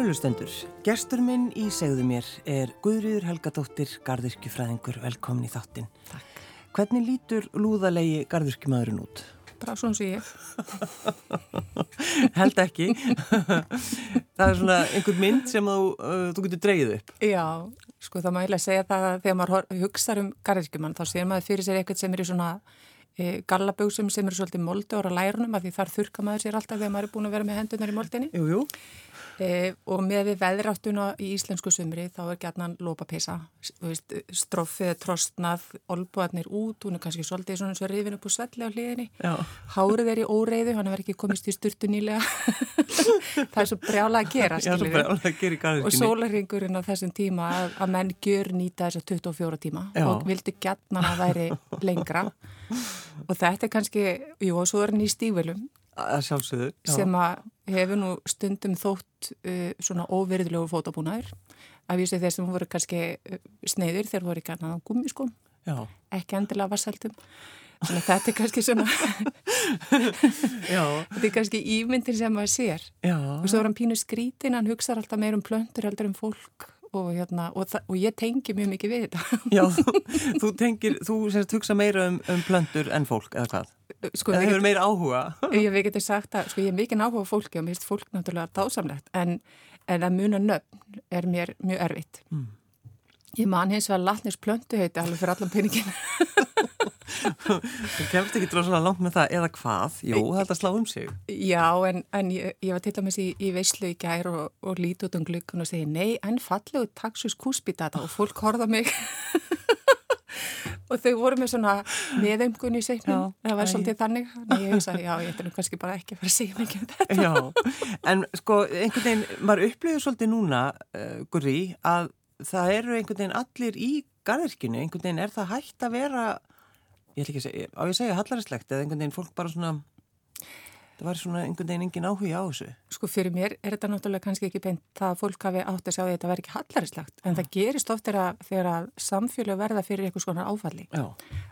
Kærulustendur, gestur minn í segðu mér er Guðrýður Helgadóttir, gardirkjufræðingur, velkomin í þáttin. Takk. Hvernig lítur lúðalegi gardirkjumadurinn út? Bara svona sem ég. Held ekki. það er svona einhver mynd sem þú, uh, þú getur dreyið upp. Já, sko þá má ég lega segja það að þegar maður hugsa um gardirkjumann þá sér maður fyrir sér eitthvað sem er í svona e, gallabögsum sem eru svolítið moldur á lærunum að því þar þurka maður sér alltaf þegar maður er búin að vera með hendunar í moldinni. Jú, jú. E, og með við veðráttuna í íslensku sumri þá er gætnan lópapeysa stroffið, trostnað olbuarnir út, hún er kannski svolítið svona svo rifin upp úr svelli á hliðinni. Já. hárið er í óreiðu, hann er ekki komist í styrtu nýlega. Það er svo brjála að gera að gera og sólaringurinn á þessum tíma að, að menn gjör nýta þess að 24 tíma Já. og vildi gætnan að væri lengra. Og þetta er kannski, jú og svo er hann í stígvelum Að sjálfsögðu. já. sem að hefur nú stundum þótt uh, svona óverðilegu fótabúnaður af því sem þeir sem voru kannski uh, sneiðir þeir voru ekki annað á gummiskum ekki endilega vassaldum þannig að þetta er kannski svona þetta er kannski ímyndir sem maður sér Já. og svo er hann pínu skrítin, hann hugsaður alltaf meir um plöntur heldur um fólk og, hérna, og, og ég tengi mjög mikið við þetta Já, þú, tengir, þú semst hugsa meira um, um plöntur en fólk, eða hvað? sko, Eða hefur meira áhuga? Ég við getum sagt að sko, ég er mikið áhuga á fólki og mér finnst fólk náttúrulega dásamlegt en, en að muna nöfn er mér mjög erfitt. Mm. Ég man hins vegar latnis plöntu heiti alveg fyrir allan peningin. Þú kemst ekki dróðslega langt með það, eða hvað? Jú, það er að slá um sig. Já, en, en ég, ég var til dæmis í, í veislu í gær og, og líti út um glukkan og segi nei, en fallegu taxus kúspítata og fólk horða mig. og þau voru með svona meðömgun í segnum. Það var svolítið þannig. Þannig ég hugsaði, já, ég ætti nú kannski bara ekki að fara að segja mikið um þetta. Já, en sko, einhvern veginn, maður upplifir svolítið núna, uh, Gurri, að það eru einhvern veginn allir í garðirkjunni, einhvern veginn er það hægt að vera, ég ætla ekki að segja, á ég að segja hallaristlegt, eða einhvern veginn fólk bara svona, það var svona einhvern veginn engin áhuga á þessu. Sko fyrir mér er þetta náttúrulega kannski ekki beint það að fólk hafi átt að sjá því að þetta verði ekki hallarislegt en það gerist oft þegar, að- þegar að samfélag verða fyrir eitthvað svona áfalli. Já,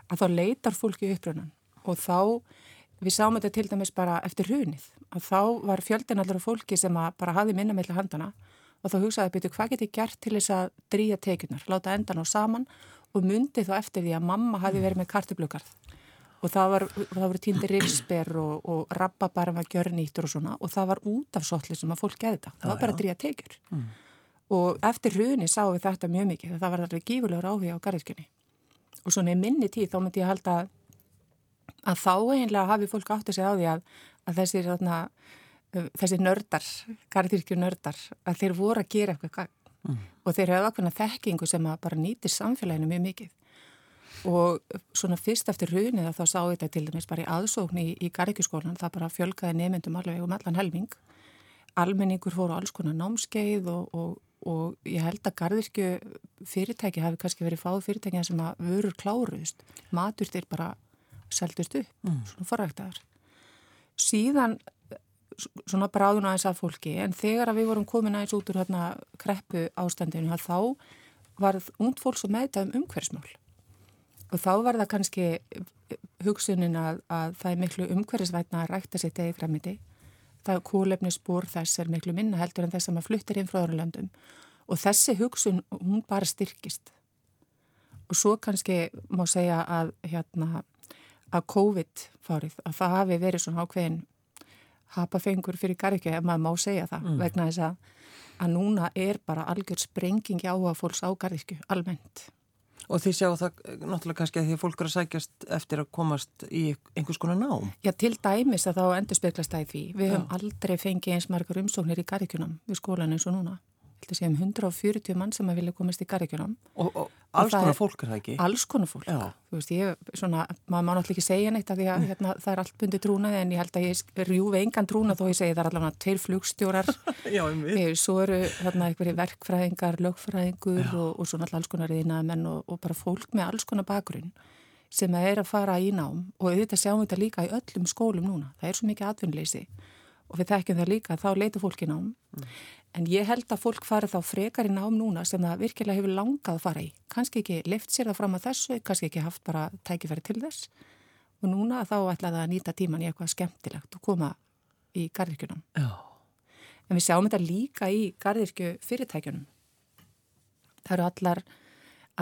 að þá leitar fólki upprunnan og þá, við sáum þetta til dæmis bara eftir hrunið, að þá var fjöldin allar af fólki sem að bara hafi minna meðlega handana og þá hugsaði byrju hvað get ég gert til þess að dríja tekjunar, láta endan á saman og myndi þá eftir því að mamma hafi verið með kartiblugarð og það, var, það voru týndir rifsber og, og rabbabarum var gjörnýttur og svona og það var út af sotli sem að fólk geði þetta, það var bara dríja tekjur. Og eftir hruni sáum við þetta mjög mikið, það var alveg gífurlegur áhuga á garðirkjunni og svona í minni tíð þá myndi ég halda að, þá eiginlega hafi fólk átt að segja á því að, að þessir, þarna, þessir nördar, garðirkju nördar, að þeir voru að gera eitthvað gagn og þeir hafa ákveðna þekkingu sem bara nýtir samfélaginu mjög mikið. Og svona fyrst eftir hrunið að þá sá þetta til dæmis bara í aðsókn í, í garðirkjuskólan, það bara fjölgaði nefndum alveg um allan helming. Almenningur fóru alls konar námskeið og, og, og ég held að garðirkju fyrirtæki hafi kannski verið fáð fyrirtækina sem að vörur kláruðust. Maturtir bara seldust upp svona forræktaðar. Síðan svona bráðun aðeins að fólki en þegar að við vorum komin aðeins út úr hérna kreppu ástandinu að þá varð ungd fólk svo meðta um umhverfsmál og þá var það kannski hugsunin að, að það er miklu umhverfisvætna að rækta sér degi græmiti það kólefni spór þess er miklu minna heldur en þess að maður fluttir inn frá öðru löndum. Og þessi hugsun hún bara styrkist. Og svo kannski má segja að hérna að COVID fárið að það hafi verið svona ákveðin hapafengur fyrir garðikju ef maður má segja það vegna þess að, að núna er bara algjör sprenging á að fólks á garðikju almennt og þið sjáu það eh, náttúrulega kannski að því að fólk eru að sækjast eftir að komast í einhvers konar nám. Já, til dæmis að þá endur speklast það í því. Við Já. höfum aldrei fengið eins margar umsóknir í garrikjunum við skólan eins og núna. Þetta séum 140 mann sem að vilja komast í garrikjunum. Og, og alls konar fólk er það ekki? Alls konar fólk. Já. Þú veist, ég, svona, maður má náttúrulega ekki segja neitt af því að hérna, það er allt bundið trúnaði en ég held að ég rjúfi engan trúnað þó ég segi það er allavega tveir flugstjórar. Já, Svo eru þarna einhverju verkfræðingar, lögfræðingur og, og svona alls konar yðnaðamenn og, og bara fólk með alls konar bakgrunn sem er að fara í nám og auðvitað sjáum við þetta líka í öllum skólum núna. Það er svo mikið atvinnleysi og við þekkjum það líka að þá leita fólk í nám. En ég held að fólk fari þá frekar í nám núna sem það virkilega hefur langað að fara í. Kanski ekki lift sér það fram að þessu, kannski ekki haft bara tækifæri til þess og núna þá ætlaði að nýta tíman í eitthvað skemmtilegt og koma í garðirkjunum. Já. En við sjáum þetta líka í gardirkju fyrirtækjunum. Það eru allar,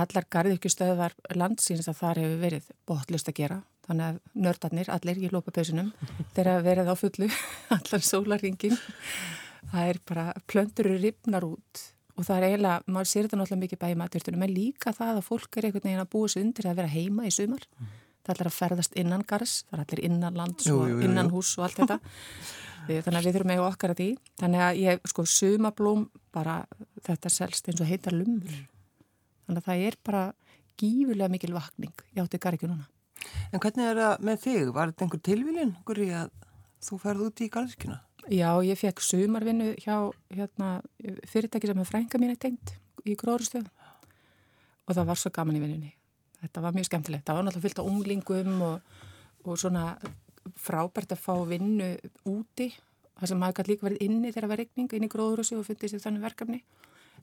allar gardirkjustöðvar landsins að þar hefur verið botlust að gera. Þannig að nördarnir, allir í lópapausunum, þeirra verið á fullu, allar sólaringin. Það er bara, plöndur eru ripnar út og það er eiginlega, maður sér þetta náttúrulega mikið bæði maturtunum, en líka það að fólk er einhvern veginn að búa sig undir að vera heima í sumar. Mm. Það er allir að ferðast innan gars, það er allir innan lands jú, og jú, jú, innan hús og allt þetta. Þannig að við þurfum með okkar að því. Þannig að ég, sko, sumablóm, bara þetta selst eins og heitar lumur. Þannig að það er bara gífurlega mikil vakning. Ég átti gargi núna. En hvernig er það með þig? Var þetta einhver tilvílin, Guri, að þú ferði út í gargina? Já, ég fekk sumarvinnu hjá hérna, fyrirtæki sem er frænga mín eitt tengt í gróðurstöðum og það var svo gaman í vinnunni. Þetta var mjög skemmtilegt. Það var náttúrulega fyllt á unglingum og, og svona frábært að fá vinnu úti. Það sem maður gæti líka verið inni þegar það var regning inn í gróðurstöðu og fundið sér þannig verkefni.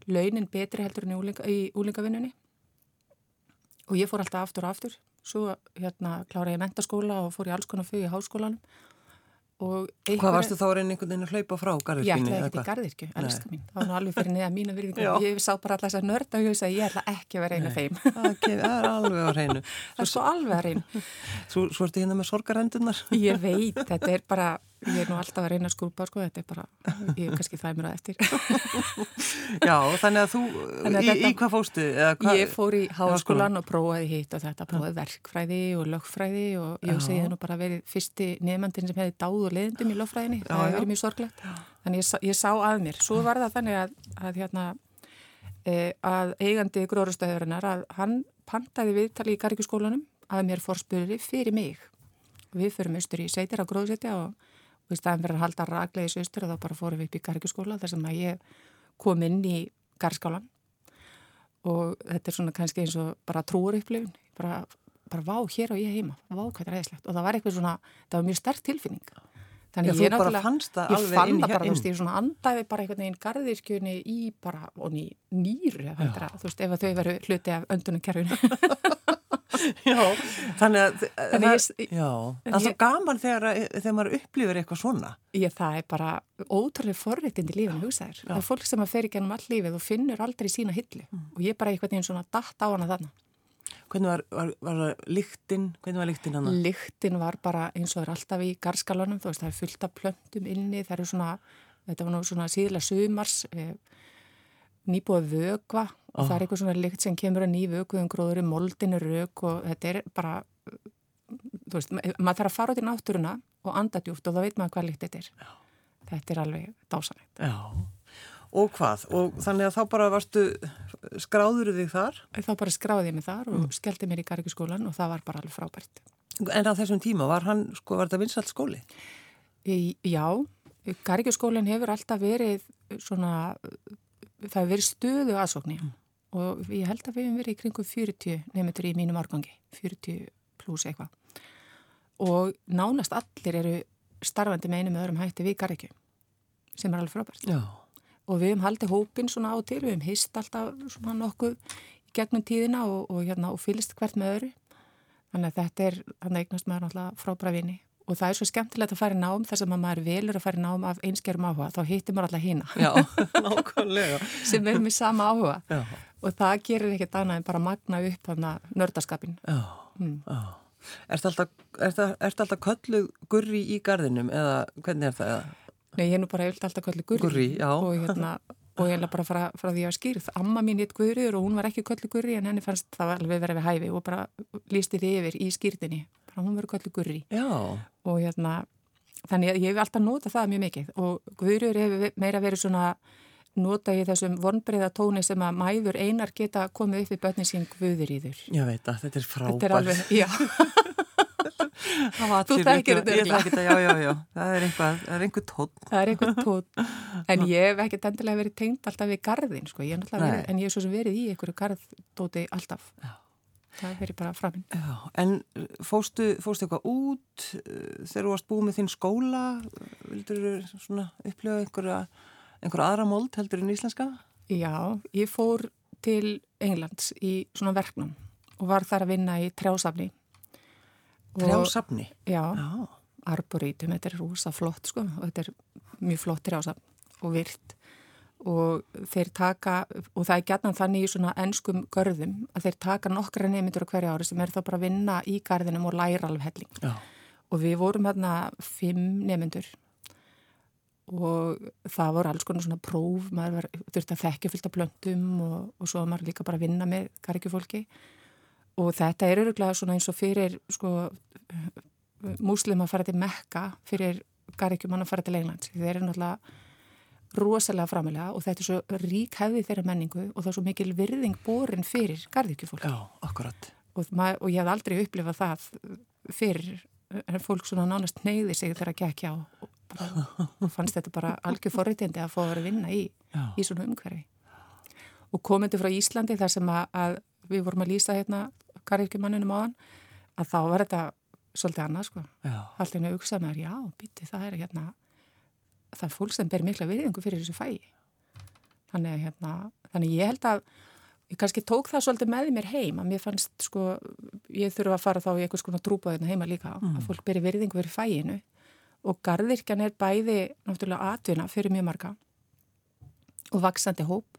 Launin betri heldur en í, úlinga, í úlingavinnunni og ég fór alltaf aftur og aftur. Svo hérna klára ég mentaskóla og fór í alls konar fög í háskólanum Einhver... Hvað varstu þá reynið einhvern veginn að hlaupa frá garðirkjunni? Já, það er ekkert í garðirkju, elskar mín. Það var nú alveg fyrir niða mína virðingum. Ég sá bara alltaf þess að nörda og ég veist að ég ætla ekki að vera einu þeim. Það er alveg að reynu. Það er svo alveg að reynu. Svo, ertu hérna með sorgarendunar? Ég veit, þetta er bara, ég er nú alltaf að reyna að skúpa, sko, þetta er bara, ég er kannski það mér að eftir. Já, þannig að þú, þannig að í, þetta, í hvað fóstu? Hvað, ég fór í háskólan og prófaði hitt og þetta, prófaði verkfræði og lögfræði og ég segi það nú bara verið fyrsti nefnandin sem hefði dáð og leðendum í lögfræðinni, það hefði verið mjög sorglegt. Þannig ég, ég sá að mér. Svo var það þannig að, að, hérna, e, að eigandi gróðrastöðurinnar að hann pantaði viðtali í Garrikusskólanum að mér fórspurði fyrir mig. Við förum austur í sveitir á gróðsetja og og í staðan fyrir að halda raglegis austur og þá bara fórum við upp í gargjaskóla þar sem að ég kom inn í garðskálan og þetta er svona kannski eins og bara trúur upplifun, bara, bara vá hér og ég heima, vá hvað er aðeinslegt og það var eitthvað svona, það var mjög sterk tilfinning. Þannig Já, ég náttúrulega, ég fann það bara, þú veist, ég svona andaði bara einhvern veginn garðirkjunni í bara, og ný, nýru, þú veist, ef þau veru hluti af öndunum kerfinu Já, þannig að þannig það, ég, já, það er svo gaman þegar, þegar maður upplifir eitthvað svona. Ég, það er bara ótrúlega forréttindi lífinu hugsaðir. Það er fólk sem að fer í gennum all lífið og finnur aldrei sína hilli mm. og ég bara eitthvað einn svona dætt á hana þarna. Hvernig var, var, var líktinn, hvernig var líktinn hana? Líktinn var bara eins og það er alltaf í garskalanum, þú veist, það er fullt af plöntum inni, það eru svona, þetta var nú svona síðlega sumars eh, nýbúið vögva og oh. það er eitthvað svona lykt sem kemur að ný vöguðum gróður moldinu rauk og þetta er bara þú veist, maður þarf að fara út í náttúruna og anda djúft og þá veit maður hvað lykt þetta er Já. þetta er alveg dásanægt Já, og hvað? Og þannig að þá bara varstu skráður þig þar? Þá bara skráði ég mig þar og mm. skellti mér í Garrikusskólan og það var bara alveg frábært En á þessum tíma, var hann, sko, var þetta vinsalt skóli? Í, já, Garrikusskólan hefur alltaf verið svona það hefur verið stöðu aðsóknir mm og ég held að við hefum verið í kringum 40 nefndur í mínum árgangi, 40 pluss eitthvað. Og nánast allir eru starfandi með einu með öðrum hætti við Garrikju, sem er alveg frábært. Já. Og við hefum haldið hópin svona á til, við hefum hýst alltaf svona nokkuð í gegnum tíðina og, og, hérna, og fylgst hvert með öðru. Þannig að þetta er, hann eignast maður náttúrulega frábæra vini og það er svo skemmtilegt að fara í nám sem að maður velur að fara í nám af einskerum áhuga þá hittir maður alltaf hína sem er með sama áhuga. Já. Og það gerir ekkert annað en bara magna upp Já, mm. já. Ertu alltaf, er alltaf kölluð gurri í gardinum eða hvernig er það? Eða? Nei, ég er nú bara alltaf kölluð gurri, gurri og, hérna, og ég er bara frá, frá því að ég var skýrð Amma mín hitt gurriður og hún var ekki kölluð gurri en henni fannst það alveg verið við hæfi og bara lísti þið yfir í skýrðinni bara hún verið kölluð gurri Já og hérna, þannig að ég hef alltaf notað það mjög mikið og gurriður hefur meira verið svona nota ég þessum vonbreiða tóni sem að mæður einar geta komið upp í börnin sín guður í þur. Já veit að þetta er frábært. Er já. Þú þekkir þetta já, já, já. Það er einhver, er tón. Það er einhver tón. En ég hef ekkert endilega verið tengt alltaf við gardin, sko. Ég verið, en ég hef svo sem verið í einhverju gardóti alltaf. Já. Það verið bara framinn. En fóstu, fóstu eitthvað út þegar þú varst búið með þinn skóla? Vildur þú svona upplifa einhverja einhver aðra mold heldur en íslenska? Já, ég fór til Englands í svona verknum og var þar að vinna í trjásafni. Trjásafni? Já, já. arborítum, þetta er rosa flott sko og þetta er mjög flott trjásafn og virt og þeir taka, og það er gætnan þannig í svona ennskum görðum að þeir taka nokkra nefndur á hverja ári sem er þá bara að vinna í garðinum og læra alveg helling. Já. Og við vorum hérna fimm nefndur og það voru alls konar svona próf, maður var, þurfti að þekkja fylgta blöndum og, og svo var maður líka bara að vinna með garðikjufólki og þetta er öruglega svona eins og fyrir sko múslim að fara til Mekka fyrir garðikjumann að fara til Englands. Þeir eru náttúrulega rosalega framilega og þetta er svo rík hefði þeirra menningu og það er svo mikil virðing borin fyrir garðikjufólki. Já, akkurat. Og, og ég hef aldrei upplifað það fyrir fólk svona nánast neyði sig þegar að gekk á og bara, fannst þetta bara algjör forritindi að fá að vera að vinna í, í svona umhverfi. Og komandi frá Íslandi þar sem að, að við vorum að lýsa hérna garðikjumannunum á hann að þá var þetta svolítið annað sko. Með þér, já, býtti það er hérna það er fólk sem ber mikla viðingu fyrir þessu fæi þannig, hérna, þannig ég held að ég kannski tók það svolítið með mér heim að mér fannst sko ég þurfa að fara þá í eitthvað svona trúbáðina heima líka mm. að fólk beri virðingu fyrir fæinu og gardirkjan er bæði náttúrulega atvinna fyrir mjög marga og vaksandi hóp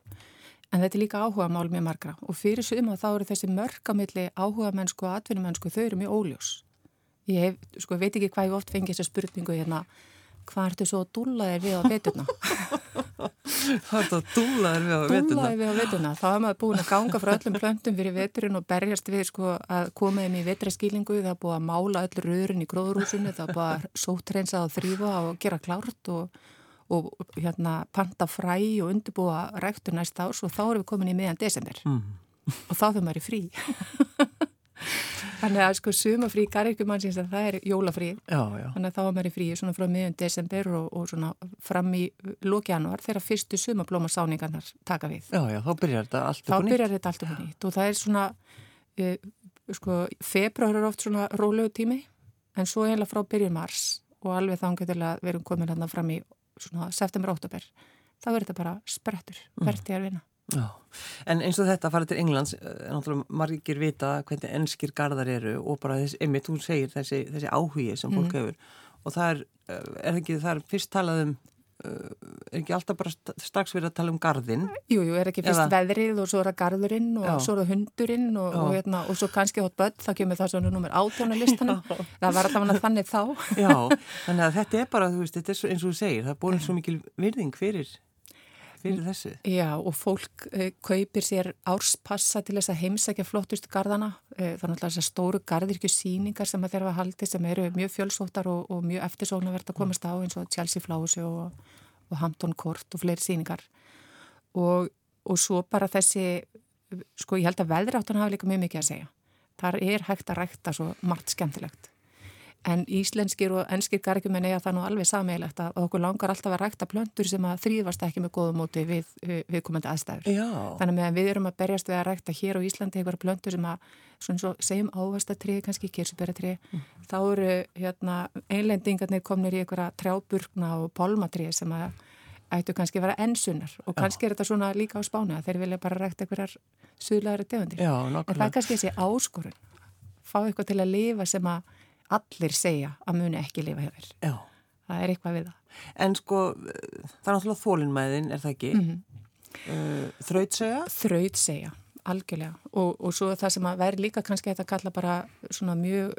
en þetta er líka áhuga mál mjög margra. Og fyrir suma þá eru þessi mörgamilli áhuga mennsku og atvinnumennsku þau eru mjög óljós. Ég hef, sko veit ekki hvað ég oft fengi þessa spurningu hérna hvað ertu svo að dúla þér við á vetuna? Hvað ertu að dúla þér við á vetuna? Dúla þér við á vetuna. Þá er maður búin að ganga frá öllum plöntum fyrir veturinn og berjast við sko, að koma þeim í vetraskýlingu. Það er búin að mála öll röðurinn í gróðrúsinu, það er búin að sótrensa og þrýfa og gera klárt og, og hérna, panta fræ og undirbúa ræktur næsta árs og þá erum við komin í meðan desember mm. og þá þau maður í frí. Þannig að sko sumafrí garrikumannsins að það er jólafríð. Já, já. Þannig að þá var maður í fríi svona frá miðjum desember og, og svona fram í lóki januar þegar fyrstu sumablómasáningarnar taka við. Já, já, þá byrjar þetta allt upp og nýtt. Þá byrjar þetta allt upp og nýtt og það er svona, e, sko, februar er oft svona rólegu tími en svo heila frá byrjun mars og alveg þá getur við erum komin hérna fram í svona september-óttober. Þá er þetta bara sprettur, Mm. verðt ég að vinna. Já, en eins og þetta að fara til Englands, eh, náttúrulega margir vita hvernig ennskir gardar eru og bara þessi, einmitt hún segir þessi, þessi áhugi sem fólk Mhm. hefur og það er, eh, er ekki, það er fyrst talað um, eh, er ekki alltaf bara st- strax verið að tala um gardin? Jú, jú, er ekki fyrst Eða- veðrið og svo er það garðurinn og Já. svo er það hundurinn og, og, hérna, og svo kannski hótt börn, þá kemur það svona nummer átjónu listanum. það var alltaf þannig þá. Já, þannig að þetta er bara, þú veist, þetta er eins og þú segir, það er búin svo mikil virðing fyrir, fyrir þessu. Já, og fólk uh, kaupir sér árspassa til þess að heimsækja flottustu garðana. Uh, það er náttúrulega þessar stóru garðirkju síningar sem að þeirra að haldi sem eru mjög fjölsóttar og, og mjög eftirsóknarvert að komast á eins og Chelsea Flowers og, og Hampton Court og fleiri síningar. Og, og svo bara þessi, sko ég held að veðráttan hafa líka mjög mikið að segja. Þar er hægt að rækta svo margt skemmtilegt. En íslenskir og ennskir gargjumenn eiga það nú alveg sameigilegt að okkur langar alltaf að rækta plöntur sem að þrýðvast ekki með góðum móti við, við, komandi aðstæður. Já. Þannig að við erum að berjast við að rækta hér á Íslandi einhverja plöntur sem að, svona svo, segjum ávastatrið, kannski kirsuberatrið, mm. þá eru hérna, einlendingarnir komnir í einhverja trjáburkna og pálmatrið sem að ættu kannski að vera ennsunnar og kannski Já. er þetta svona líka á spánu að þeir vilja bara rækta einhverjar suðlæri tegundir. Já, allir segja að muni ekki lifa hefur. Já. Það er eitthvað við það. En sko, það er náttúrulega þólinnmæðin, er það ekki? Mm -hmm. uh, þrautsega? Þrautsega, algjörlega. Og, og svo það sem að verði líka kannski að kalla bara svona mjög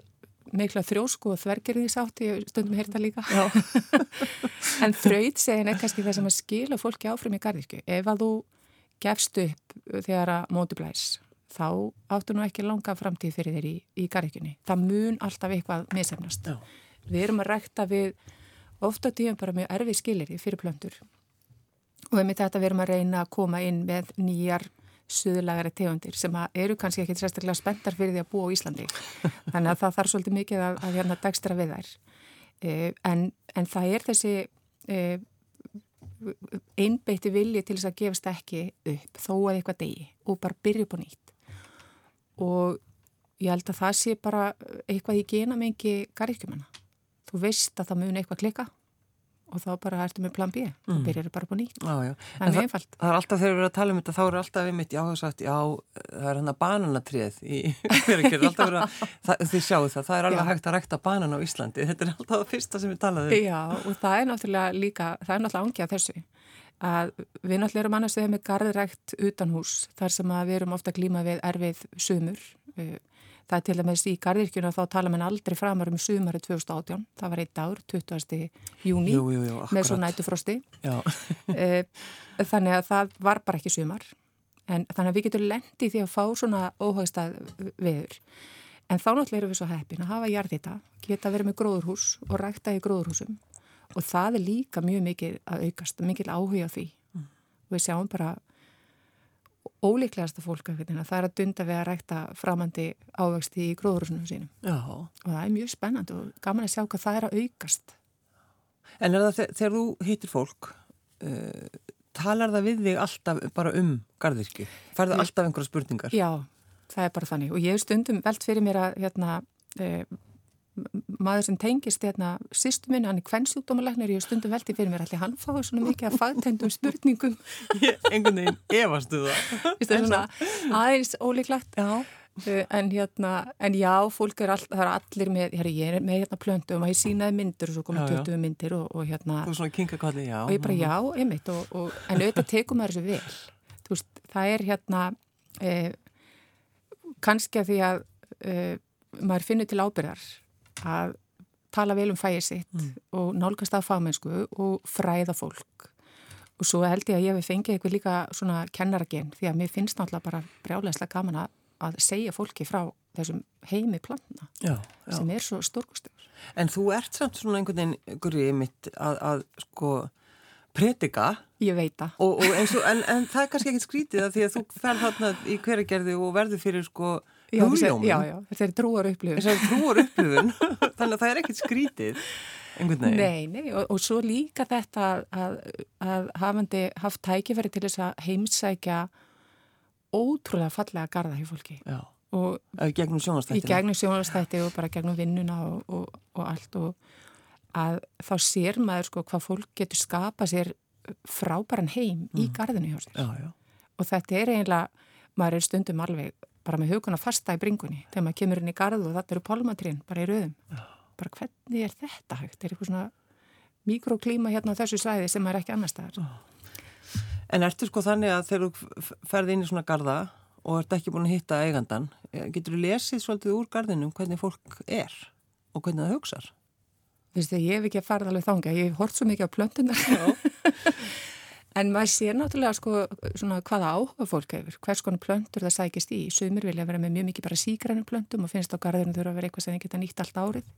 mikla þrjósku og þvergerðisátt, ég stundum hérta líka. en þrautsegin er kannski það sem að skila fólki áfram í gardirkju. Ef að þú gefst upp þegar að móti blæs þá áttu nú ekki langa framtíð fyrir þér í, í garðikjunni. Það mun alltaf eitthvað misefnast. Já. Við erum að rekta við ofta tíum bara mjög erfið skilir fyrir plöndur og með þetta við erum að reyna að koma inn með nýjar suðlagari tegundir sem eru kannski ekki sérstaklega spenntar fyrir því að búa á Íslandi. Þannig að það þarf svolítið mikið að, að hérna degstra við þær. E, en, en það er þessi e, einbeitti vilji til þess að gefast ekki upp þó að eitthvað degi og bara byrja upp á nýtt og ég held að það sé bara eitthvað í genamengi garrikjumanna. Þú veist að það mun eitthvað klika og þá bara ertu með plan B mm. byrjar bara á nýtt. Já, já. Það er einfalt. Það er alltaf þegar við erum að tala um þetta, þá er alltaf við mitt, já, það sagt, já, það er hann að bananatrið í að, þið sjáu það, það er alveg já. hægt að rækta banan á Íslandi, þetta er alltaf það fyrsta sem við talaðum. Já, og það er náttúrulega líka, það er náttúrulega ángið af þessu. Að við náttúrulega erum annars vegar með garðrækt utan hús þar sem að við erum ofta glíma við erfið sumur. Eh, það er til dæmis í garðirkjuna þá tala mann aldrei framar um sumari 2018. Það var eitt ár, 20. júni jú, jú, jú, með svo nætufrosti. Eh, þannig að það var bara ekki sumar. En þannig að við getum lendi því að fá svona óhagstað viður. En þá náttúrulega erum við svo heppin að hafa jarðita, geta verið með gróðurhús og rækta í gróðurhúsum og það er líka mjög mikil að aukast, mikil áhuga því mm. og við sjáum bara ólíklegasta fólk að það er að dunda við að rækta framandi ávexti í gróðurhúsunum sínum Já. og það er mjög spennand og gaman að sjá hvað það er að aukast En er það þegar þú hittir fólk uh, talar það við þig alltaf bara um gardirki? Færðu alltaf einhverja spurningar? Já, það er bara þannig og ég hef stundum veld fyrir mér að hérna, eh, maður sem tengist hérna sýstu minni, hann er kvennsjúkdómalæknir ég stundum veldi fyrir mér, allir hann fáið svona mikið að fagtendum spurningum. Engun veginn efastu það. Aðeins ólíklagt Já. Uh, en hérna, en já, fólk er, all, er allir með, herri, ég er með hérna plöndu og maður sínaði myndir og svo komið 20 myndir og, og hérna kinkakalli, já. Og ég bara já, einmitt og, og, en auðvitað tekum maður þessu vel. Veist, það er hérna eh, kannski að því að eh, maður finnur til ábyrðar að tala vel um fæið sitt mm. og nálgast af fagmennsku og fræða fólk og svo held ég að ég hef fengið eitthvað líka svona kennaragen því að mér finnst náttúrulega bara brjálæslega gaman að segja fólki frá þessum heimi planna já, já. sem er svo stórkustegur. En þú ert samt svona einhvern veginn, Guri, mitt að, að sko predika. Ég veit það. Og, og en, en, það er kannski ekkit skrítið að því að þú fer þarna í hverjargerði og verður fyrir sko hugljómum. Já, já, þetta er trúar upplifun. Þetta er trúar upplifun, þannig að það er ekkit skrítið. Nei, nei, og, og svo líka þetta að, að hafandi haft tækifæri til þess að heimsækja ótrúlega fallega garda hjá fólki. Já, og gegnum sjónastætti. Í gegnum sjónastætti og bara gegnum vinnuna og, og, og allt og að þá sér maður sko hvað fólk getur skapa sér frábæran heim mm. í gardinu hjá sér. Já, já. Og þetta er eiginlega, maður er stundum alveg bara með huguna fasta í bringunni þegar maður kemur inn í gardu og þetta eru pálmatrinn bara í rauðum. Bara hvernig er þetta hægt? Er eitthvað svona mikroklíma hérna á þessu svæði sem er ekki annar staðar. En ertu sko þannig að þegar þú ferði inn í svona garda og ert ekki búin að hitta eigandan, eh, getur þú lesið svolítið úr gardinum hvernig fólk er og hvernig það hugsar? Þú veist, ég hef ekki að fara alveg þánga, ég hef hort svo mikið á plöntunar. en maður sér náttúrulega sko svona hvaða áhuga fólk hefur, hvers konar plöntur það sækist í. Sumir vilja vera með mjög mikið bara sígrænum plöntum og finnst á gardinu þurfa að vera eitthvað sem þið geta nýtt allt árið.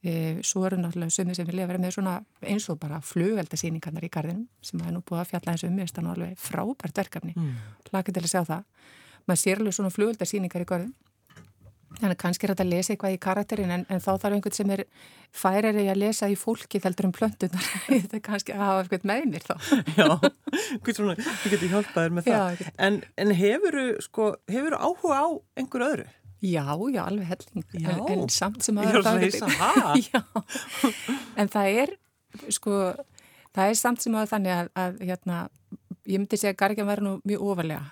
E, svo eru náttúrulega sumir sem vilja vera með svona eins og bara flugeldasýningarnar í gardinum sem maður nú búið að fjalla eins um, ég stannu alveg frábært verkefni. Mm. Laki til að sjá það. Maður sér alveg svona flugeldasýningar í gardin Þannig að kannski er þetta að lesa eitthvað í karakterin en, en þá þarf einhvern sem er færari að lesa í fólki þeldur um plöndunar. þetta er kannski að hafa eitthvað með mér þá. Já, svona, þú getur hjálpaðir með það. Já, en en hefur sko, áhuga á einhver öðru? Já, já, alveg helling. Já. En, en samt sem að... Það er það að Já, en það er, sko, það er samt sem að þannig að, að hérna, ég myndi segja að Gargan verður nú mjög ofalega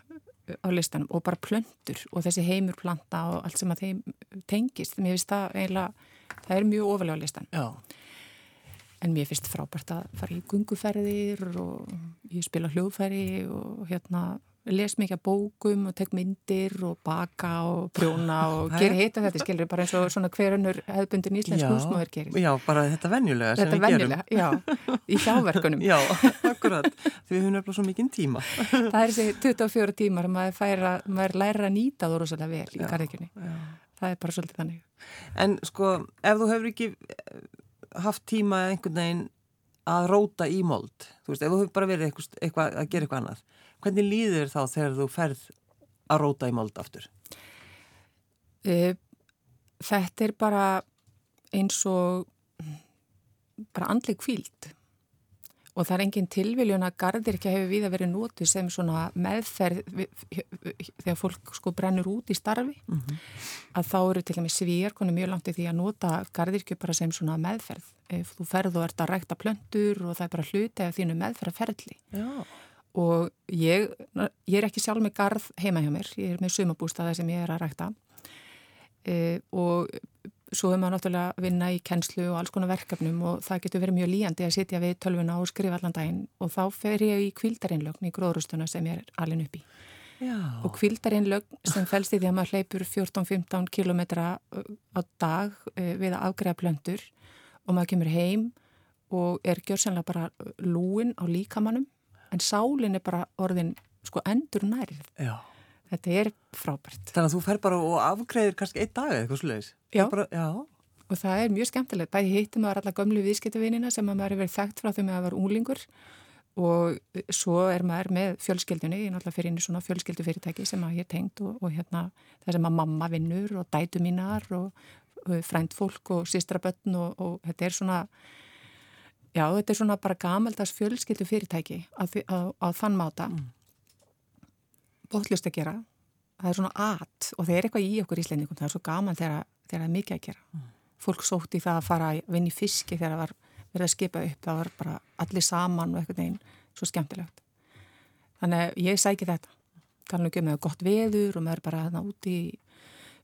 á listanum og bara plöndur og þessi heimur planta og allt sem að þeim tengist mér finnst það eiginlega, það er mjög ofalega á listan Já. en mér finnst frábært að fara í gunguferðir og ég spila hljóðferði og hérna les mikið bókum og tek myndir og baka og prjóna og gera heita þetta, skilur, bara eins og svona hverjunur hefðbundin íslensk húsmáður gerir. Já, bara þetta venjulega sem þetta við venjulega, gerum. Já, í hjáverkunum. já, akkurat, því við höfum nefnilega svo mikinn tíma. það er þessi 24 tímar að maður, færa, maður læra að nýta þú rosalega vel í garðikjunni. Það er bara svolítið þannig. En sko, ef þú hefur ekki eh, haft tíma einhvern veginn að róta í mold, þú veist, ef þú hefur bara verið eitthvað, eitthvað að gera eitthvað annað Hvernig líður þá þegar þú ferð að róta í mold aftur? E, þetta er bara eins og bara andleg kvíld og það er engin tilviljun að gardirkja hefur við að verið nótið sem svona meðferð þegar fólk sko brennur út í starfi. Mm -hmm. að þá eru til dæmis svíjar konu mjög langt í því að nota gardirkju bara sem svona meðferð. Ef þú ferð og ert að rækta plöndur og það er bara hluti af þínu meðferðarferðli Já og ég, ég er ekki sjálf með garð heima hjá mér, ég er með sumabústaða sem ég er að rækta e, og svo er maður náttúrulega að vinna í kennslu og alls konar verkefnum og það getur verið mjög líjandi að sitja við tölvuna og skrifa allan daginn og þá fer ég í kvildarinlögn í gróðrústuna sem ég er alveg upp í. Já. Og kvildarinlögn sem fælst í því að maður hleypur 14-15 km á dag við að afgreða blöndur og maður kemur heim og er gjörsanlega bara lúin á líkamannum en sálinn er bara orðin sko endur nærið. Já. Þetta er frábært. Þannig að þú fer bara og afgreðir kannski einn dag eða eitthvað sluðis. Já. Já. Og það er mjög skemmtilegt. Bæði hittum maður alla gömlu viðskiptavinina sem maður er verið þekkt frá því með að vera úlingur og svo er maður með fjölskyldunni, ég er náttúrulega fyrir í svona fjölskyldufyrirtæki sem að ég er tengt og, og hérna það sem að mamma vinnur og dætu mínar og, og frændfólk og sýstrabötn og, og þetta er svona já, þetta er svona bara gamaldags fjölskyldufyrirtæki á, á, á þann máta. Mm. Bótlust að gera. Það er svona at og það er eitthvað í okkur íslendingum. Það er svo gaman þegar, það er mikið að gera. Mm. fólk sótti það að fara að vinna í fiski þegar það var verið að skipa upp. Það var bara allir saman og eitthvað einn svo skemmtilegt. Þannig að ég sæki þetta. Tala um með gott veður og maður bara þarna úti í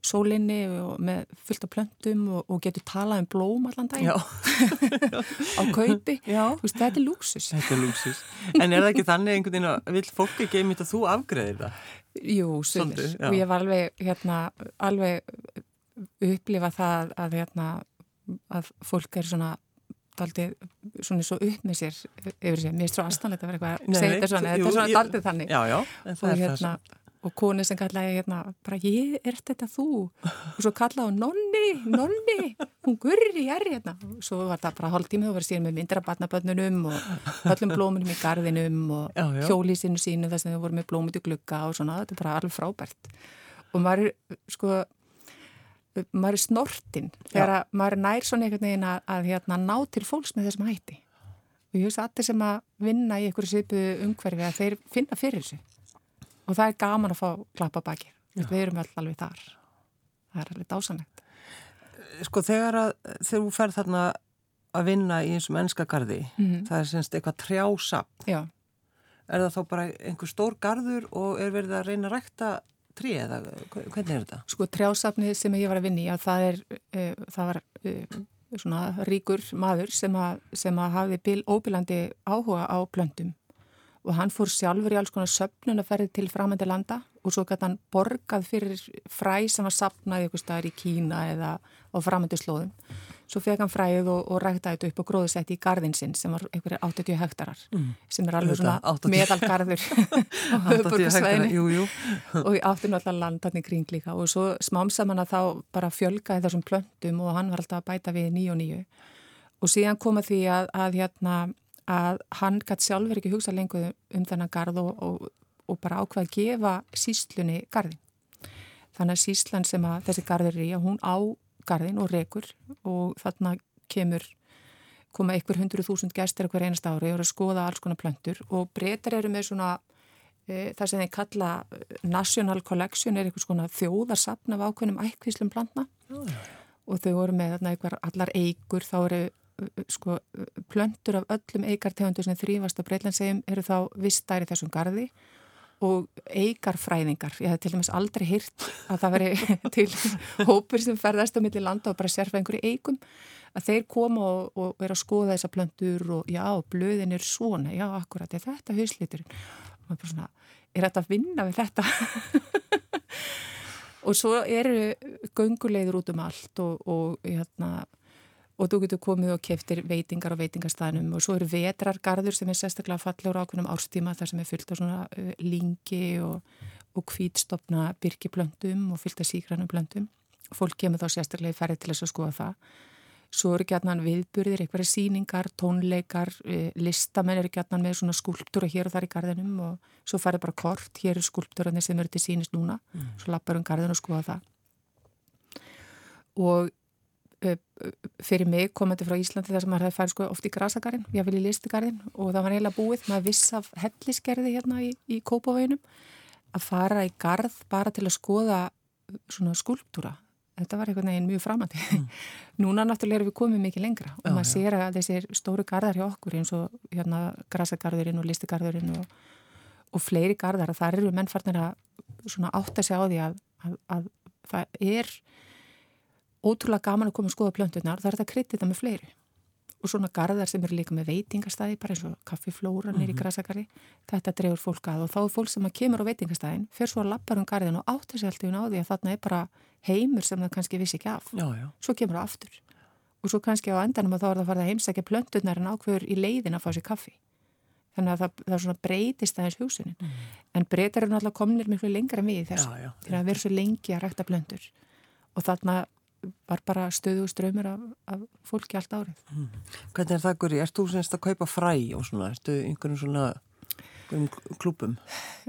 sólinni og með fullt af plöntum og, og getur talað um blóm allan dag á kaupi. Veist, þetta er lúksus er en er það ekki þannig einhvern veginn að vil fólk ekki einmitt að þú afgreðir það? Jú, svolítið, og ég var alveg hérna, alveg upplifa það að hérna, að fólk er svona daldið svona svo upp með sér yfir sér, mér er svo aðstæðanlegt að vera eitthvað að segja þetta svona, þetta er svona daldið þannig. Já, já, og hérna og koni sem kallaði hérna bara ég er þetta þú? Og svo kallaði hún nonni, nonni hún gurri er hérna. Og svo var það bara hálf tímið og var síðan með myndra batnabönnunum og öllum blómunum í gardinum og hjólísinu sínu þess að þau voru með blómut í glugga og svona þetta er bara alveg frábært. Og maður sko maður er snortinn þegar maður nær svona einhvern veginn að, að hérna, ná til fólks með þessum hætti. Og ég hugsa allir sem að vinna í einhverju svipu umhverfi að þeir finna fyrir þessu og það er gaman að fá klappa baki við erum alltaf alveg þar það er alveg dásanlegt Sko þegar að þegar þú ferð þarna að vinna í eins og mennskagarði mm -hmm. það er semst eitthvað trjásapn Já. er það þá bara einhver stór garður og er verið að reyna að rækta trí eða hvernig er þetta? Sko trjásapni sem ég var að vinna í að það er uh, það var uh, svona ríkur maður sem að, sem að hafi óbílandi áhuga á plöndum og hann fór sjálfur í alls konar söpnunaferði til framönda landa og svo gæti hann borgað fyrir fræ sem var sapnað ykkur staðar í Kína eða á framöndu slóðum. Svo fekk hann fræð og, og ræktaði þetta upp og gróðsætti í gardin sinn sem var einhverju 80 hektarar mm. sem er alveg svona meðalgarður á höfuborgarsvæðinu og átti náttúrulega landarni kring líka og svo smámsaman að þá bara fjölgaði þessum plöntum og hann var alltaf að bæta við nýju og nýju og síðan koma því að, að hérna að hann gæti sjálfur ekki hugsa lengur um þennan garð og, og, og bara ákvað að gefa síslunni garðin. Þannig að síslan sem að þessi garður er í að hún á garðin og rekur og þarna kemur koma ykkur hundru þúsund gestur ykkur einast ári og eru að skoða alls konar plöntur og breytar eru með svona e, það sem þeir kalla e, National Collection er eitthvað svona þjóðarsapn af ákveðnum ækvíslum plantna oh, og þau voru með þarna eitthvað allar eigur þá eru sko, plöntur af öllum eigartegundur sem þrýfast á Breitlandsegjum eru þá vistær í þessum gardi og eigarfræðingar ég hef til dæmis aldrei hýrt að það veri til hópur sem ferðast á milli landa og bara sérfa einhverju eigum að þeir koma og, og vera að skoða þessa plöntur og já, blöðin er svona já, akkurat, er þetta hausliturinn og maður bara svona, er þetta að vinna við þetta? Og svo eru göngulegður út um allt og, og hérna og þú getur komið og keftir veitingar á veitingarstaðnum og svo eru vetrargarður sem er sérstaklega fallur ákveðnum árstíma þar sem er fyllt á svona uh, lingi og, og kvítstopna byrkiplöndum og fyllt á sígrannum plöndum fólk kemur þá sérstaklega í ferði til þess að skoða það. Svo eru gætnan viðburðir, eitthvað síningar, tónleikar listamenn eru gætnan með svona skulptúra hér og þar í garðinum og svo farið bara kort, hér eru skulptúrarnir sem eru til sínist núna, mm. svo lappar um garðin og skoða það. Og fyrir mig komandi frá Íslandi þar sem maður hefði færið sko oft í grasagarinn, ég vil í listigarinn og það var eiginlega búið með viss af helliskerði hérna í, í Kópavæginum að fara í garð bara til að skoða svona skulptúra þetta var einhvern veginn mjög framandi. Mm. núna náttúrulega erum við komið mikið lengra og já, maður sér að þessir stóru garðar hjá okkur eins og hérna grasagarðurinn og listigarðurinn og, og fleiri garðar það eru mennfarnir að svona átta sig á því að, að, að það er ótrúlega gaman að koma að skoða plöntunar, það er þetta kryttið það með fleiri. Og svona garðar sem eru líka með veitingastæði bara eins og kaffiflóra nýri mm -hmm. græsakari þetta drefur fólk að og þá er fólk sem kemur á veitingastæðin, fer svo að lappar um garðin og áttur sér alltaf í náði að þarna er bara heimur sem það kannski vissi ekki af. Já, já. svo kemur það aftur. Og svo kannski á endanum að þá er það að fara að heimsækja plöntunar en ákveður í leiðin að fá sér kaffi. Þannig að það, það svona breytist aðeins húsunin mm. en breytar eru náttúrulega komnir miklu lengra þessu til að vera svo lengi að rækta blöndur og þarna var bara stöðu og ströymur af, af fólki allt árið. Mm. Hvernig er það, Guri? Erst þú semst að kaupa fræ og svona, erstu einhvern svona um klúpum?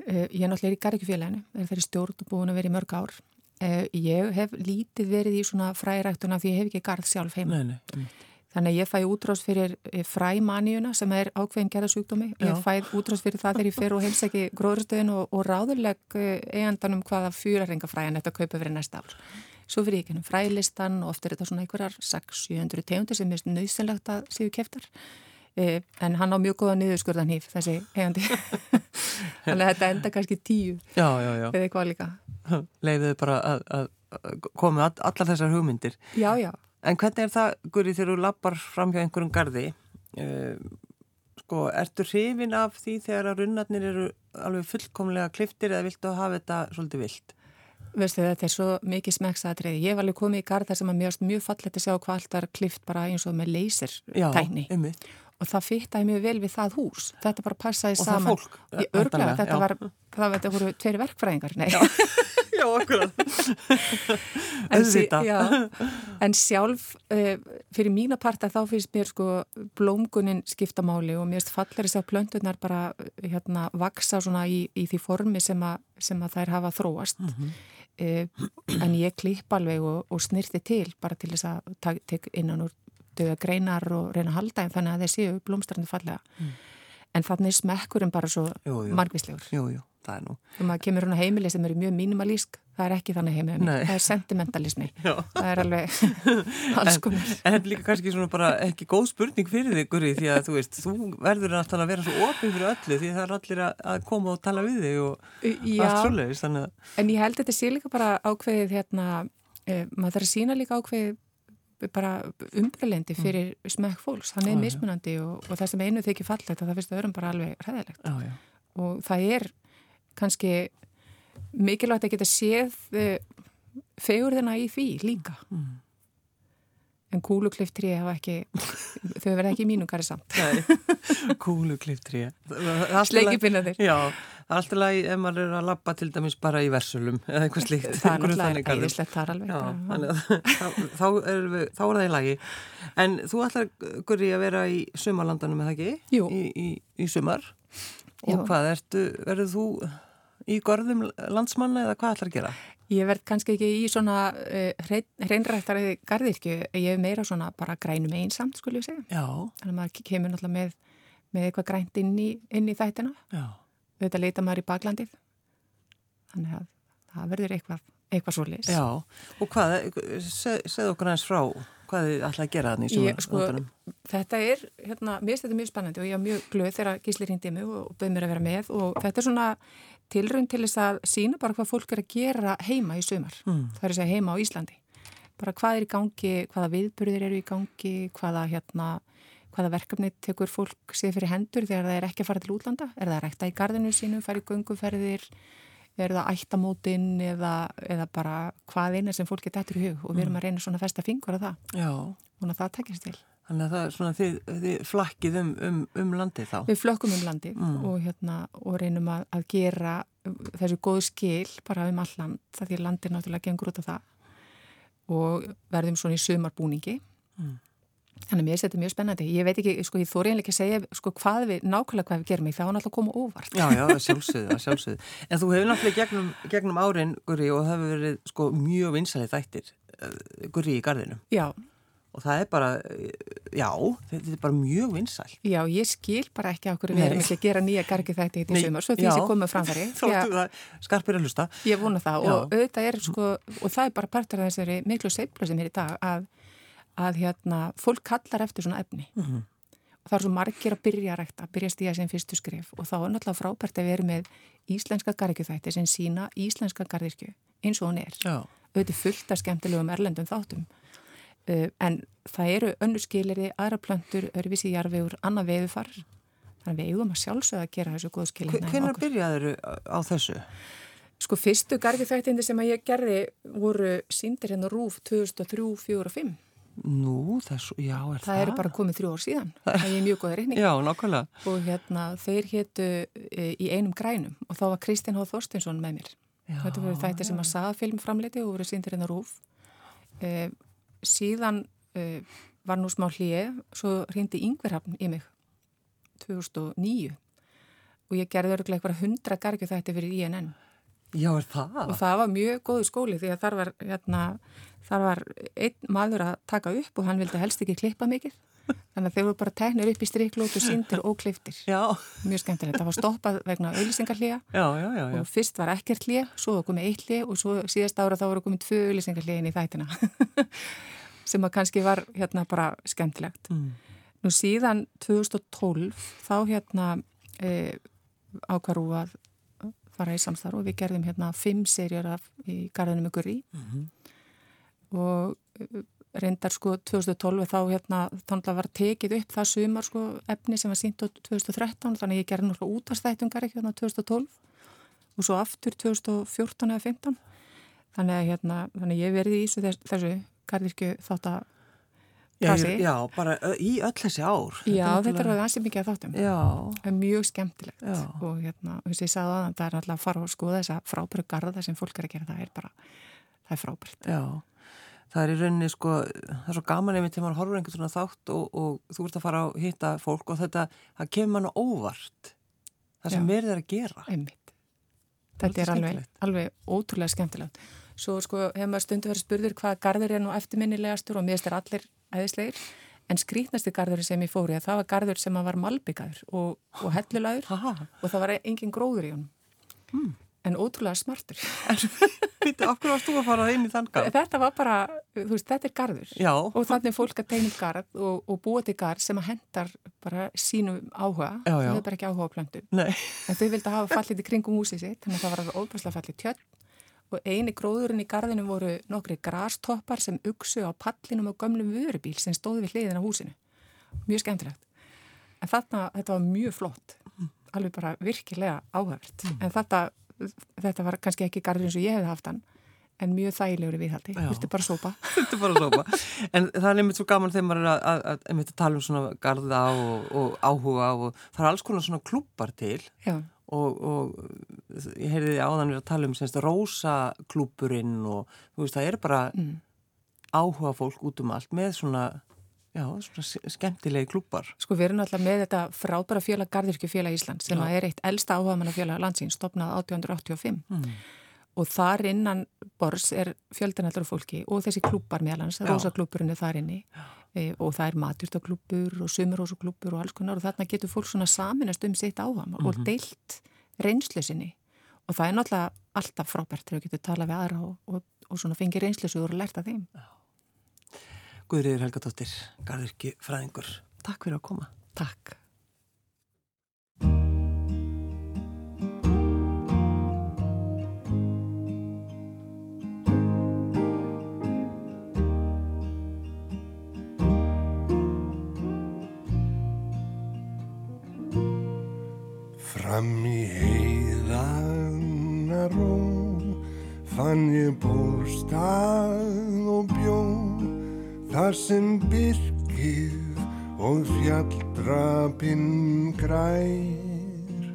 Uh, ég er náttúrulega í Garrikufélaginu, er þeirri stjórn og búin að vera í mörg ár. Uh, ég hef lítið verið í svona fræræktuna því ég hef ekki garð sjálf heima. Nei, nei. Þannig að ég fæ útrás fyrir eh, fræmaníuna sem er ákveðin gerðasjúkdómi. Ég fæ útrás fyrir það þegar ég fer og heimsæki gróðurstöðin og, og ráðurleg eigandanum hvaða fjúrarengafræðan þetta kaupa fyrir næsta ár. Svo fyrir ég gennum frælistan og oft er þetta svona einhverjar 600-700 tegundir sem er nöðsynlegt að séu keftar. Eh, en hann á mjög góða niðurskurðan hýf, þessi hegandi. Þannig að þetta enda kannski tíu. Já, já, já. Eða eitthvað líka. Leiðið bara að, að koma allar þessar hugmyndir. Já, já. En hvernig er það, Guri, þegar þú lappar fram hjá einhverjum gardi? Eh, sko, ertu hrifin af því þegar að runnarnir eru alveg fullkomlega kliftir eða viltu að hafa þetta svolítið vilt? Veistu þetta er svo mikið smeksaðatriði. Ég var alveg komið í garð þar sem að mjög, mjög fallet að sjá hvað allt var klift bara eins og með lasertækni. Og það fyrtaði mjög vel við það hús. Þetta bara passaði og saman. Og það fólk? Ég örglaði að þetta já. var, það, þetta voru tveiri verkfræðingar. Nei. Já, já akkurat. en, sí, já, en sjálf, uh, fyrir mína parta þá finnst mér sko blómgunin skiptamáli og mér finnst fallar þess að plöndunar bara hérna vaksa svona í, í því formi sem að, sem að þær hafa þróast. Mm -hmm. Uh, en ég klipp alveg og, og snirti til bara til þess að tekja innan úr döða greinar og reyna að halda en þannig að þeir séu blómstrandi fallega. Mm. en þannig er smekkurinn bara svo margvíslegur. Jújú, það er nú. Og maður kemur hún á heimili sem eru mjög mínimalísk það er ekki þannig heimili, það er sentimentalismi. Það er alveg alls komin En þetta er líka kannski svona bara ekki góð spurning fyrir þig Guri því að þú veist þú verður alltaf að vera svo ofin fyrir öllu því það er allir að koma og tala við þig og Já, allt svoleiðis að... En ég held þetta sé líka bara ákveðið hérna, eh, maður þarf að sína líka ákveðið bara umbrelendi mm. fyrir mm. smekk fólks, hann er mismunandi og, og það sem einu þykir fallet að það finnst öðrum bara alveg hræðilegt. Og það er kannski mikilvægt að geta séð uh, fegurðina í því líka mm. en kúlukliftri hafa ekki þau verða ekki garri samt Kúlukliftri Sleikipinna þér Já Alltaf lagi ef maður er að lappa til dæmis bara í versölum eða eitthvað slíkt. Það er náttúrulega æðislegt þar alveg. Já, þannig að þá er, við, þá er það í lagi. En þú ætlar, Guri, að vera í sumarlandanum eða ekki? Jú. Í, í, í sumar. Og Jú. hvað, ertu, verður þú í gorðum landsmanna eða hvað ætlar að gera? Ég verð kannski ekki í svona uh, hreinrættari gardirkju. Ég hef meira svona bara grænum einsamt, skulle ég segja. Já. Þannig að maður kemur náttúrulega með, með eitthvað grænt inn í, inn í þættina. Já auðvitað leita maður í baklandið þannig að það verður eitthvað, eitthvað svo leys Já, og hvað, segð okkur aðeins frá hvað þið ætlaði að gera þannig í sjóðanum sko, Þetta er, hérna, mér finnst þetta mjög spennandi og ég er mjög glöð þegar Gísli ringdi mig og bauð mér að vera með og þetta er svona tilrönd til þess að sína bara hvað fólk er að gera heima í sumar mm. það er að segja heima á Íslandi bara hvað er í gangi, hvaða viðburðir eru í gangi, hvaða hérna hvaða verkefni tekur fólk sér fyrir hendur þegar það er ekki að fara til útlanda? Er það að rekta í gardinu sínu, fara í gunguferðir, er það ættamótin eða, eða bara hvað eina sem fólk geta eftir í hug og við erum mm. að reyna svona festa fingur af það Já. og það tekjast til. Þannig að það er svona þið, þið flakkið um, um, um landið þá? Við flökkum um landið mm. og, hérna, og reynum að, að gera þessu góðu skil bara um all land, það því landið náttúrulega gengur út af það og verðum svona í sumarbúningi mm. Þannig að mér þetta mjög spennandi. Ég veit ekki, sko, ég þóri einlega ekki að segja sko, hvað við, nákvæmlega hvað við gerum í, það var náttúrulega að koma óvart. Já, já, sjálfsögðu, sjálfsögðu. En þú hefur náttúrulega gegnum, gegnum árin, Guri, og það hefur verið sko, mjög vinsalið þættir, uh, Guri, í gardinu. Já. Og það er bara, já, þetta er bara mjög vinsal. Já, ég skil bara ekki á hverju við erum ekki að gera nýja gargi þætti í sumar, svo því sem komum framfæri. Þóttu það að hérna, fólk kallar eftir svona efni. Mm -hmm. og það er svo margir að byrja að rækta, byrja að stíða sem fyrstu skrif og þá er náttúrulega frábært að vera með íslenska garðirkjuþætti sem sína íslenska garðirkju eins og hún er. Auðvitað fullt af skemmtilegum erlendum þáttum. Uh, en það eru önnu skilirði, aðra plöntur, örfisi jarfiður, annað veðufar þannig við eigum að sjálfsögða að gera þessu góð skilirði Hvernig byrjaður á þessu? Sko fyrstu gargi þættindi sem að ég gerði voru síndir hérna rúf 2003, 2004 og 2005 Nú, það svo, já, er það? Það eru bara komið þrjú ár síðan. Það er mjög góða reyning. Já. Og hérna, þeir héttu e, í einum grænum og þá var Kristinn H. Þorstinsson með mér. Já, Þetta voru þættir sem að saða film framleiti og voru síndir hérna rúf. E, síðan e, var nú smá hlýið, svo hrýndi Yngverhafn í mig 2009 og ég gerði örgulega eitthvað hundra gargi þætti fyrir INN. Já, er það? Og það var mjög góðu skóli því að þar var, hérna, þar var einn maður að taka upp og hann vildi helst ekki klippa mikið. Þannig að þeir voru bara tegnir upp í striklótu, sindir og kliftir. Já. Mjög skemmtilegt. Það var stoppað vegna já. Og fyrst var ekkert líja, svo var komið eitt líja og svo síðast ára þá voru komið tvö auðlýsingarlíjin í þættina. Sem að kannski var hérna bara skemmtilegt. Mm. Nú síðan 2012 þá hérna e, ákvaru að fara í samstarf og við gerðum hérna fimm serjur af í Garðinu með Gurri mm -hmm. Og uh, reyndar sko 2012 þá hérna þannig að var tekið upp það sumar sko efni sem var sínt á 2013 þannig að ég gerði náttúrulega útastættungar ekki hérna 2012 og svo aftur 2014 eða 15 þannig að hérna þannig að ég verði í þessu, þessu Garðirkju þátt að Já, já, bara í öll þessi ár. Já, þetta er aðeins mikið að þáttum. Já. Það er mjög skemmtilegt já. og hérna, þess að ég sagði að það er alltaf að fara og skoða þessa frábæru garda sem fólk er að gera, það er bara, það er frábært. Já, það er í rauninni sko, það er svo gaman ef maður horfur einhvern svona þátt og, og þú ert að fara að hitta fólk og þetta, það kemur mann óvart, það sem verður að gera. Einmitt. Þetta er alveg, alveg ótrúlega skemmtilegt. Svo sko hefur maður stundu verið spurður hvað garður er nú eftirminnilegastur og miðst er allir æðislegir en skrítnasti garður sem ég fóri að það var garður sem var malbyggaður og, og hellulagur og það var engin gróður í honum hmm. En ótrúlega smartur Býtti, okkur varst þú að fara inn í þann garð? Þetta var bara, þú veist, þetta er garður Já. og þannig er fólk að tegna garð og, og búa til garð sem að hendar bara sínum áhuga, já, já. þau er bara ekki áhuga á plöntum en þau vildi hafa fallið í kringum húsið sitt þannig að það var óbærslega fallið tjörn og eini gróðurinn í gardinu voru nokkri grastoppar sem uksu á pallinum á gömlum vörubíl sem stóði við hliðin á húsinu. Mjög skemmtilegt. En þarna, þetta var mjög flott, alveg bara virkilega áhægt. Mm. En þetta, þetta var kannski ekki gardin eins og ég hefði haft hann, en mjög þægilegur í viðhaldi. Þú ertu bara sópa. Þú ertu bara sópa. En það er einmitt svo gaman þegar maður er að, að, að, að tala um svona garda og, og áhuga og það er alls konar svona klúpar til. Og, og ég heyrði áðan við að tala um semst rosaklúpurinn og þú veist það er bara mm. áhuga fólk út um allt með svona, já, svona skemmtilegi klúpar. Sko við erum alltaf með þetta frábæra félag Garðirkjufélag Ísland sem er eitt elsta áhuga manna félag landsins stopnað 1885 mm. og þar innan bors er fjöldanallar fólki og þessi klúpar meðlans, rosaklúpurinn er þar inni já e, og það er maturstaklúpur og sumarósaklúpur og alls konar og þarna getur fólk svona saminast um sitt áham mm -hmm. og mhm. deilt reynslu sinni og það er náttúrulega alltaf frábært þegar þú getur talað við aðra og, og, og svona fengið reynslu og lerta þeim Guðriður Helga Dóttir, Garðurki Fræðingur Takk fyrir að koma. Takk. Fram í heiðana ró fann ég bústað og bjó þar sem byrkið og fjalldrapinn grær.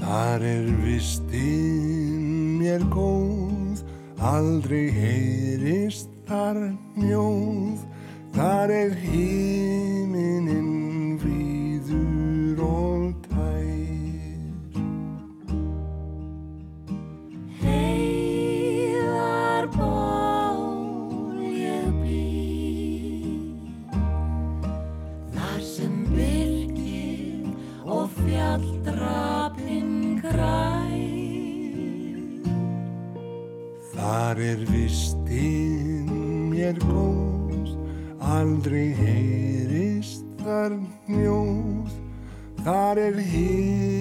Þar er vistinn mér góð, aldrei heyrist þar njóð, þar er hímininn Þar er vistinn mér góð, aldrei heyrist þar njóð, þar er hímininn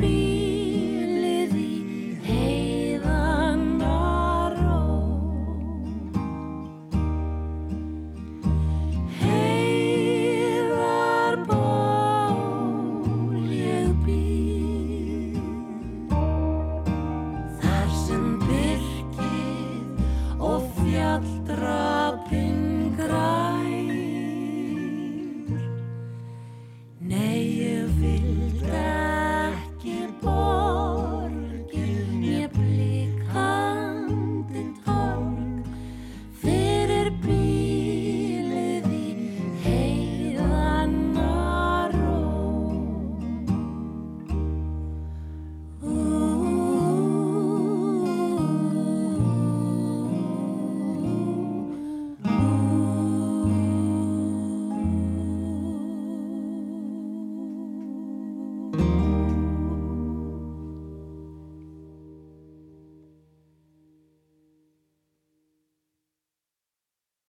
be